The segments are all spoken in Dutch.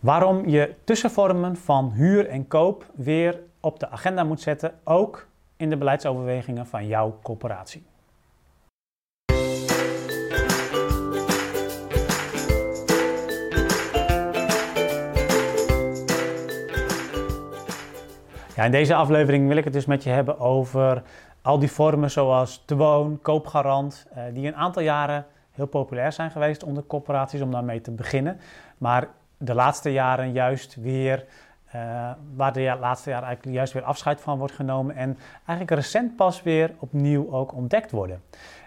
waarom je tussenvormen van huur en koop weer op de agenda moet zetten, ook in de beleidsoverwegingen van jouw corporatie. Ja, in deze aflevering wil ik het dus met je hebben over al die vormen zoals te woon, koopgarant, eh, die een aantal jaren heel populair zijn geweest onder corporaties om daarmee te beginnen. Maar de laatste jaren juist weer, uh, waar de laatste jaren eigenlijk juist weer afscheid van wordt genomen en eigenlijk recent pas weer opnieuw ook ontdekt worden.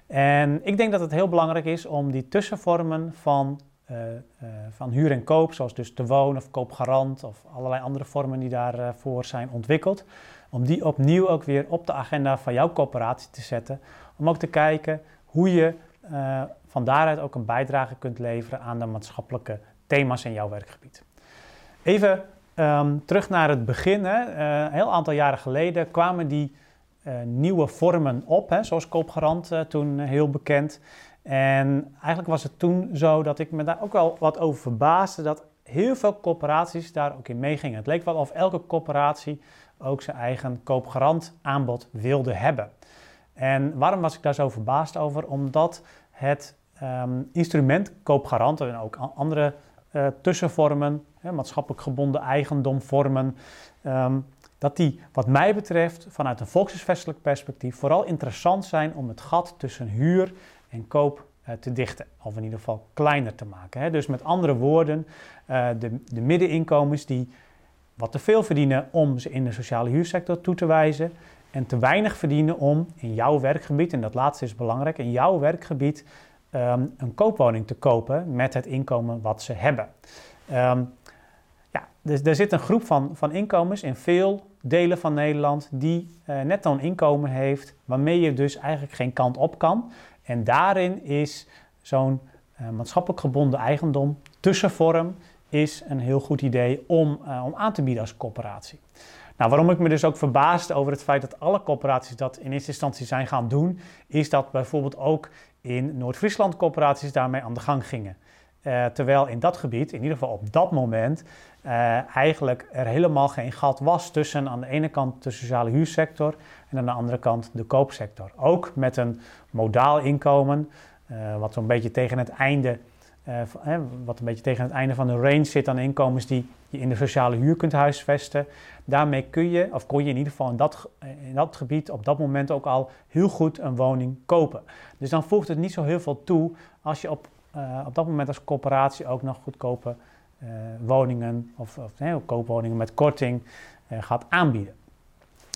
En ik denk dat het heel belangrijk is om die tussenvormen van, uh, uh, van huur en koop, zoals dus te woon of koopgarant of allerlei andere vormen die daarvoor zijn ontwikkeld, om die opnieuw ook weer op de agenda van jouw corporatie te zetten. Om ook te kijken hoe je van daaruit ook een bijdrage kunt leveren aan de maatschappelijke thema's in jouw werkgebied. Even um, terug naar het begin. Hè. Uh, een heel aantal jaren geleden kwamen die uh, nieuwe vormen op, hè, zoals koopgarant uh, toen heel bekend. En eigenlijk was het toen zo dat ik me daar ook wel wat over verbaasde dat heel veel corporaties daar ook in meegingen. Het leek wel of elke corporatie ook zijn eigen koopgarant aanbod wilde hebben. En waarom was ik daar zo verbaasd over? Omdat het um, instrument koopgarant en ook andere uh, tussenvormen, hè, maatschappelijk gebonden eigendomvormen, um, dat die wat mij betreft vanuit een volkshuisvestelijk perspectief vooral interessant zijn om het gat tussen huur en koop uh, te dichten, of in ieder geval kleiner te maken. Hè. Dus met andere woorden, uh, de, de middeninkomens die wat te veel verdienen om ze in de sociale huursector toe te wijzen en te weinig verdienen om in jouw werkgebied, en dat laatste is belangrijk, in jouw werkgebied um, een koopwoning te kopen met het inkomen wat ze hebben. Um, ja, dus er zit een groep van, van inkomens in veel delen van Nederland die uh, net een inkomen heeft waarmee je dus eigenlijk geen kant op kan. En daarin is zo'n uh, maatschappelijk gebonden eigendom tussenvorm is een heel goed idee om, uh, om aan te bieden als coöperatie. Nou, waarom ik me dus ook verbaasd over het feit dat alle corporaties dat in eerste instantie zijn gaan doen, is dat bijvoorbeeld ook in Noord-Friesland corporaties daarmee aan de gang gingen. Uh, terwijl in dat gebied, in ieder geval op dat moment, uh, eigenlijk er helemaal geen gat was tussen aan de ene kant de sociale huursector en aan de andere kant de koopsector. Ook met een modaal inkomen, uh, wat zo'n beetje tegen het einde uh, wat een beetje tegen het einde van de range zit aan inkomens die je in de sociale huur kunt huisvesten. Daarmee kun je, of kon je in ieder geval in dat, in dat gebied op dat moment ook al heel goed een woning kopen. Dus dan voegt het niet zo heel veel toe als je op, uh, op dat moment als corporatie ook nog goedkope uh, woningen of, of nee, koopwoningen met korting gaat aanbieden.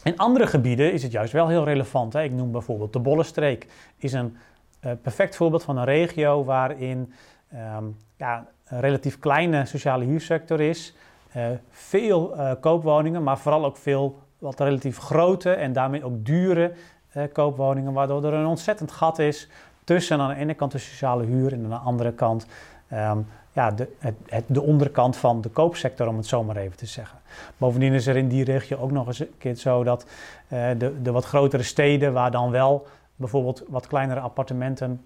In andere gebieden is het juist wel heel relevant. Hè? Ik noem bijvoorbeeld de Bollenstreek. Is een perfect voorbeeld van een regio waarin um, ja, een relatief kleine sociale huursector is. Uh, veel uh, koopwoningen, maar vooral ook veel wat relatief grote en daarmee ook dure uh, koopwoningen, waardoor er een ontzettend gat is tussen aan de ene kant de sociale huur en aan de andere kant um, ja, de, het, de onderkant van de koopsector, om het zo maar even te zeggen. Bovendien is er in die regio ook nog eens een keer zo dat de, de wat grotere steden, waar dan wel bijvoorbeeld wat kleinere appartementen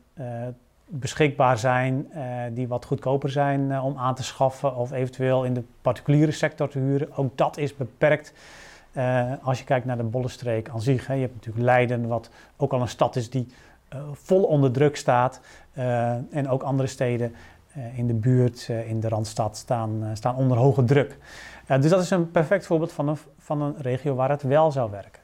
beschikbaar zijn uh, die wat goedkoper zijn uh, om aan te schaffen of eventueel in de particuliere sector te huren. Ook dat is beperkt uh, als je kijkt naar de Bollenstreek aan zich. Hè. Je hebt natuurlijk Leiden, wat ook al een stad is die vol onder druk staat. en ook andere steden in de buurt, in de Randstad, staan, staan onder hoge druk. dus dat is een perfect voorbeeld van een, van een regio waar het wel zou werken.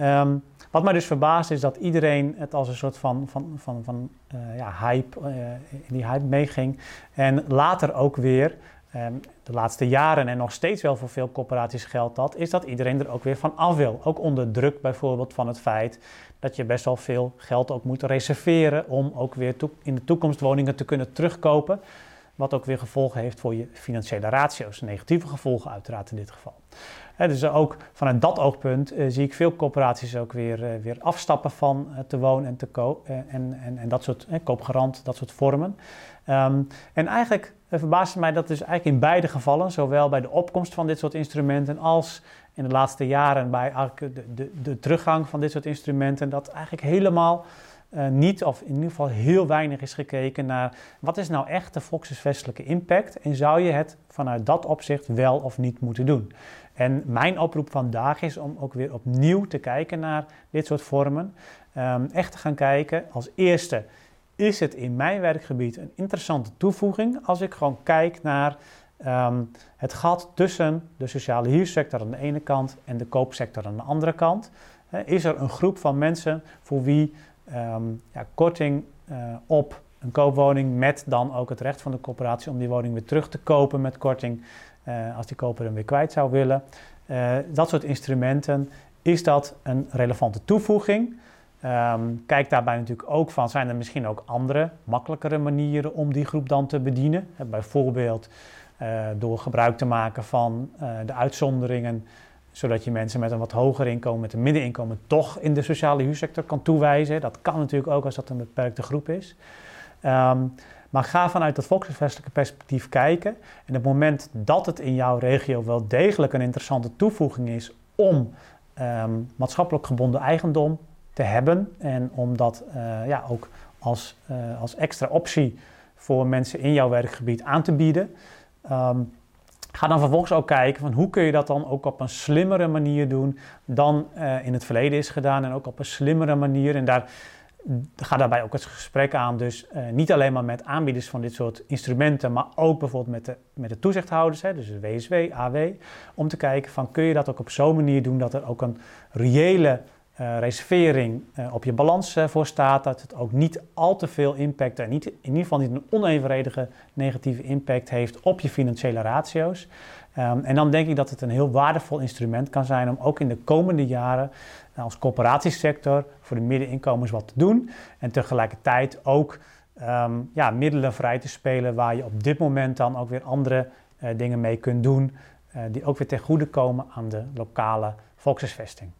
Um, wat mij dus verbaast is dat iedereen het als een soort van, van, van, van uh, ja, hype, uh, in die hype meeging. En later ook weer, um, de laatste jaren en nog steeds wel voor veel corporaties geldt dat, is dat iedereen er ook weer van af wil. Ook onder druk bijvoorbeeld van het feit dat je best wel veel geld ook moet reserveren om ook weer in de toekomst woningen te kunnen terugkopen. Wat ook weer gevolgen heeft voor je financiële ratio's. Negatieve gevolgen uiteraard in dit geval. Dus ook vanuit dat oogpunt uh, zie ik veel corporaties ook weer, uh, weer afstappen van uh, te wonen en te koop en, en, en dat soort koopgarant, dat soort vormen. Um, en eigenlijk verbaast mij dat dus eigenlijk in beide gevallen, zowel bij de opkomst van dit soort instrumenten als in de laatste jaren bij de, de, de teruggang van dit soort instrumenten, dat eigenlijk helemaal uh, niet, of in ieder geval heel weinig is gekeken naar wat is nou echt de volkshuisvestelijke impact en zou je het vanuit dat opzicht wel of niet moeten doen. En mijn oproep vandaag is om ook weer opnieuw te kijken naar dit soort vormen. Um, echt te gaan kijken als eerste, is het in mijn werkgebied een interessante toevoeging als ik gewoon kijk naar um, het gat tussen de sociale huursector aan de ene kant en de koopsector aan de andere kant. Is er een groep van mensen voor wie ja, korting uh, op een koopwoning met dan ook het recht van de corporatie om die woning weer terug te kopen met korting uh, als die koper hem weer kwijt zou willen. dat soort instrumenten, is dat een relevante toevoeging? Um, kijk daarbij natuurlijk ook van, zijn er misschien ook andere, makkelijkere manieren om die groep dan te bedienen? bijvoorbeeld door gebruik te maken van de uitzonderingen, zodat je mensen met een wat hoger inkomen, met een middeninkomen, toch in de sociale huursector kan toewijzen. Dat kan natuurlijk ook als dat een beperkte groep is. Um, maar ga vanuit dat volkshuisvestelijke perspectief kijken. En op het moment dat het in jouw regio wel degelijk een interessante toevoeging is om um, maatschappelijk gebonden eigendom te hebben. En om dat uh, ja, ook als, uh, als extra optie voor mensen in jouw werkgebied aan te bieden. Um, ga dan vervolgens ook kijken van hoe kun je dat dan ook op een slimmere manier doen dan uh, in het verleden is gedaan. En ook op een slimmere manier. En daar ga daarbij ook het gesprek aan. Dus uh, niet alleen maar met aanbieders van dit soort instrumenten, maar ook bijvoorbeeld met de, met de toezichthouders, hè, dus de WSW, AW, om te kijken van kun je dat ook op zo'n manier doen dat er ook een reële uh, reservering uh, op je balans uh, voor staat. Dat het ook niet al te veel impact en niet, in ieder geval niet een onevenredige negatieve impact heeft op je financiële ratio's. Um, en dan denk ik dat het een heel waardevol instrument kan zijn om ook in de komende jaren als corporatiesector voor de middeninkomens wat te doen. En tegelijkertijd ook um, ja, middelen vrij te spelen waar je op dit moment dan ook weer andere dingen mee kunt doen. die ook weer ten goede komen aan de lokale volkshuisvesting.